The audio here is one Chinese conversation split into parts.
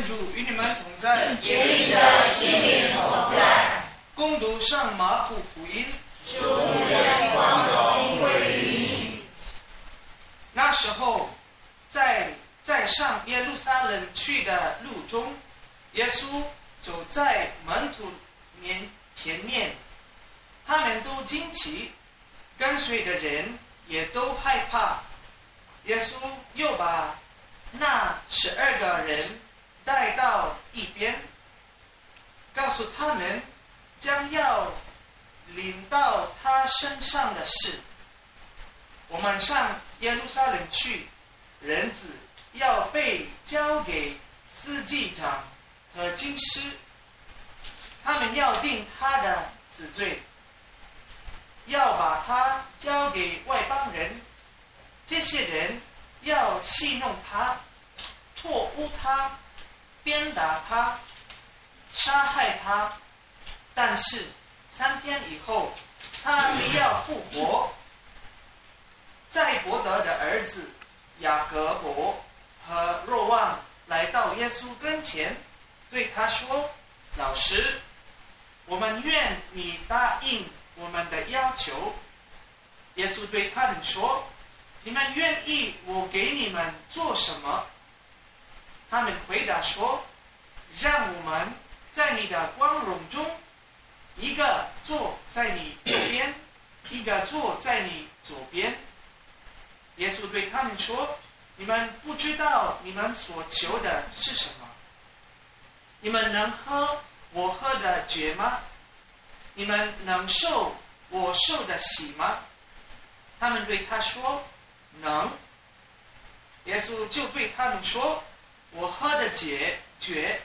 愿主与你们同在，与你的心灵同在。攻读上马可福音。主愿光荣归于你。那时候，在在上耶路撒冷去的路中，耶稣走在门徒面前面，他们都惊奇，跟随的人也都害怕。耶稣又把那十二个人带到一边，告诉他们将要领到他身上的事。我们上耶路撒冷去，人子要被交给司祭长和经师，他们要定他的死罪，要把他交给外邦人。这些人要戏弄他，唾污他，鞭打他，杀害他。但是三天以后，他必要复活。在伯德的儿子雅各伯和若望来到耶稣跟前，对他说：“老师，我们愿你答应我们的要求。”耶稣对他们说：“你们愿意我给你们做什么？”他们回答说：“让我们在你的光荣中，一个坐在你右边，一个坐在你左边。”耶稣对他们说：“你们不知道你们所求的是什么？你们能喝我喝的酒吗？你们能受我受的喜吗？”他们对他说：“能。”耶稣就对他们说：“我喝的解决，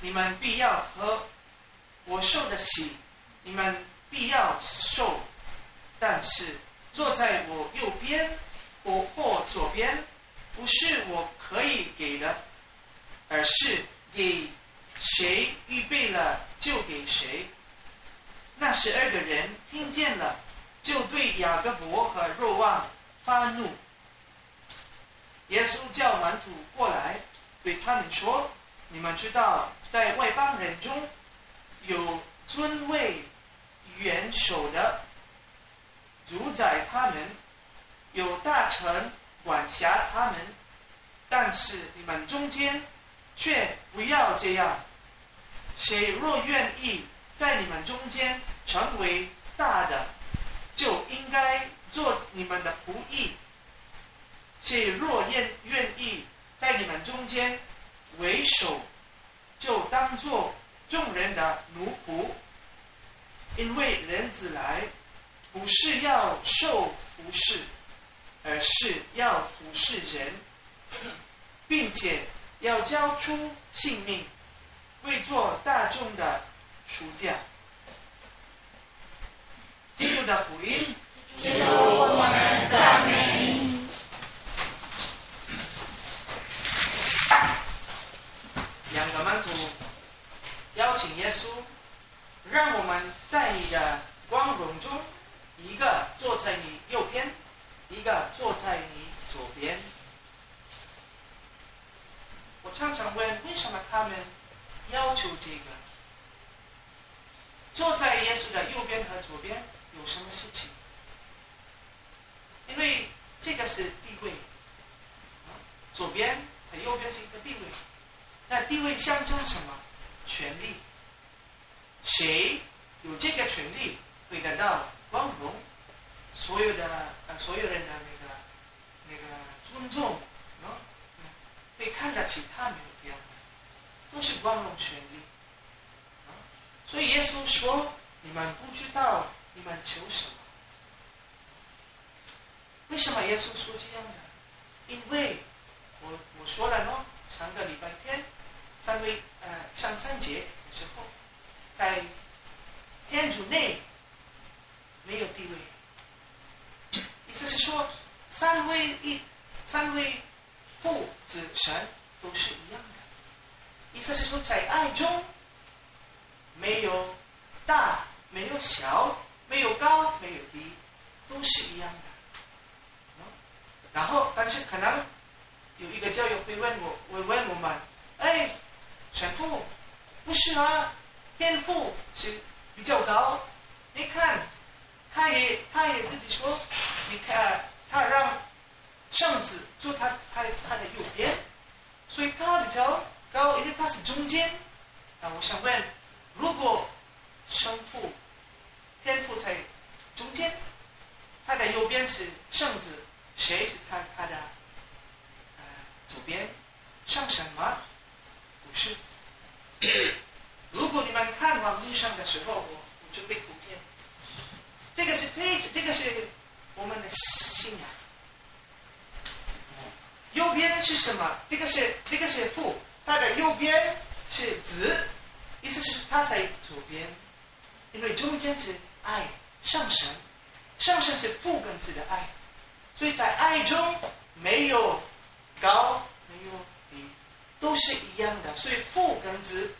你们必要喝；我受的喜，你们必要受。但是坐在我右边。”我或左边，不是我可以给的，而是给谁预备了就给谁。那十二个人听见了，就对雅各伯和若望发怒。耶稣叫门徒过来，对他们说：“你们知道，在外邦人中有尊位元首的，主宰他们。”有大臣管辖他们，但是你们中间却不要这样。谁若愿意在你们中间成为大的，就应该做你们的仆役；谁若愿愿意在你们中间为首，就当做众人的奴仆。因为人子来，不是要受服侍。而是要服侍人，并且要交出性命，为做大众的赎价。基督的福音，基督我们赞美。两个门徒邀请耶稣，让我们在你的光荣中，一个坐在你右边。一个坐在你左边，我常常问：为什么他们要求这个？坐在耶稣的右边和左边有什么事情？因为这个是地位，左边和右边是一个地位。那地位象征什么？权力。谁有这个权利，会得到光荣？所有的呃，所有人的那个那个尊重，啊，被看得起他们这样的，都是光荣权利，啊，所以耶稣说：“你们不知道你们求什么？为什么耶稣说这样的？因为我我说了喏，上个礼拜天，三位呃上三节的时候，在天主内没有地位。”意思是说，三位一、三位父子神都是一样的。意思是说，在爱中没有大，没有小，没有高，没有低，都是一样的。然后，但是可能有一个教友会问我，会问我们：哎，神父，不是啊，天父是比较高。你看，他也他也自己说，你看他让圣子坐他他他的右边，所以他比较高，因为他是中间。那我想问，如果生父天父在中间，他的右边是圣子，谁是在他的左边？上神吗？不是。如果你们看网络上的时候，我我准备图片。这个是非，这个是我们的信仰。右边是什么？这个是这个是父，他的右边是子，意思是他在左边，因为中间是爱上神，上神是父跟子的爱，所以在爱中没有高，没有低，都是一样的，所以父跟子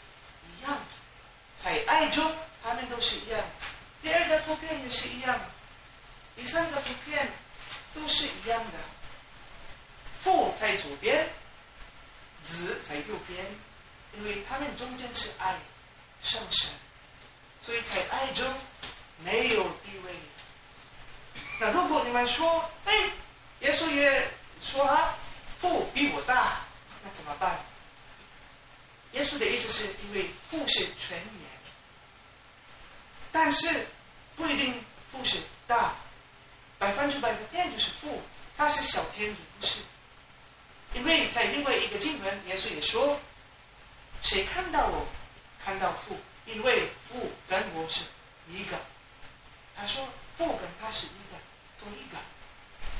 一样，在爱中他们都是一样。第二个图片也是一样，第三个图片都是一样的。父在左边，子在右边，因为他们中间是爱上升，所以在爱中没有地位。那如果你们说，哎，耶稣也说啊，父比我大，那怎么办？耶稣的意思是因为父是全言。但是不一定父是大，百分之百的天就是父，他是小天主不是？因为在另外一个经文，耶稣也说，谁看到我，看到父，因为父跟我是一个。他说父跟他是一个，同一个，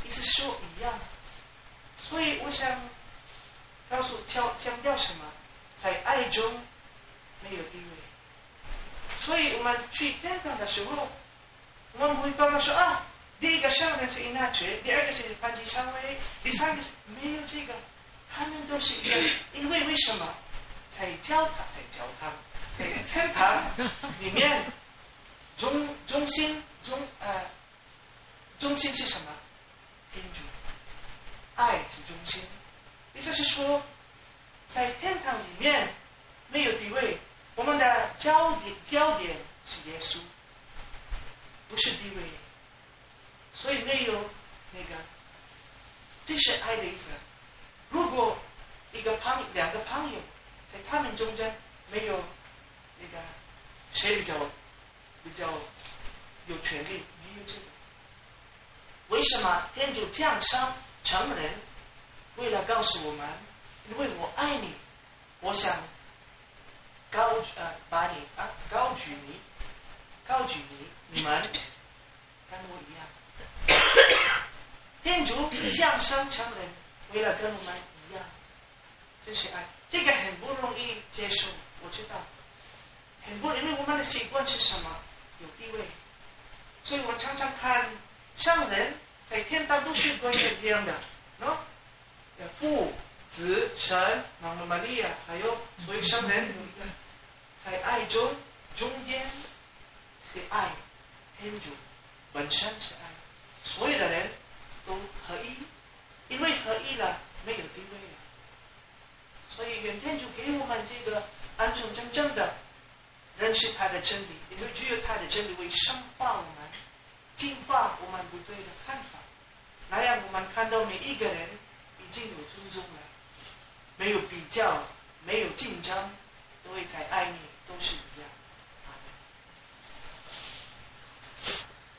意思是说一样。所以我想告诉强强调什么，在爱中没有地位。所以我们去天堂的时候，我们不会刚刚说啊，第一个圣人是伊纳爵，第二个是梵基上尉，第三个是没有这个，他们都是一个。因为为什么？在教堂，在教堂，在天堂里面，中中心中呃，中心是什么？天主，爱是中心。也就是说，在天堂里面没有地位。我们的焦点焦点是耶稣，不是地位，所以没有那个，这是爱的意思。如果一个朋两个朋友在他们中间没有那个谁比较比较有权利，没有这个，为什么天主降生成人，为了告诉我们，因为我爱你，我想。高呃，把你啊高举你，高举你，你们跟我一样。天主降生成人，为了跟我们一样，这是爱。这个很不容易接受，我知道，很不，因为我们的习惯是什么？有地位，所以我们常常看圣人，在天堂都是关于这样的，喏，父。子神、玛玛利亚，还有所有圣人，在爱中中间是爱，天主本身是爱，所有的人都合一，因为合一了，没有地位了。所以愿天主给我们这个安全真正的认识他的真理，因为只有他的真理会深化我们，净化我们不对的看法，那样我们看到每一个人已经有尊重了。没有比较，没有竞争，因为在爱你。都是一样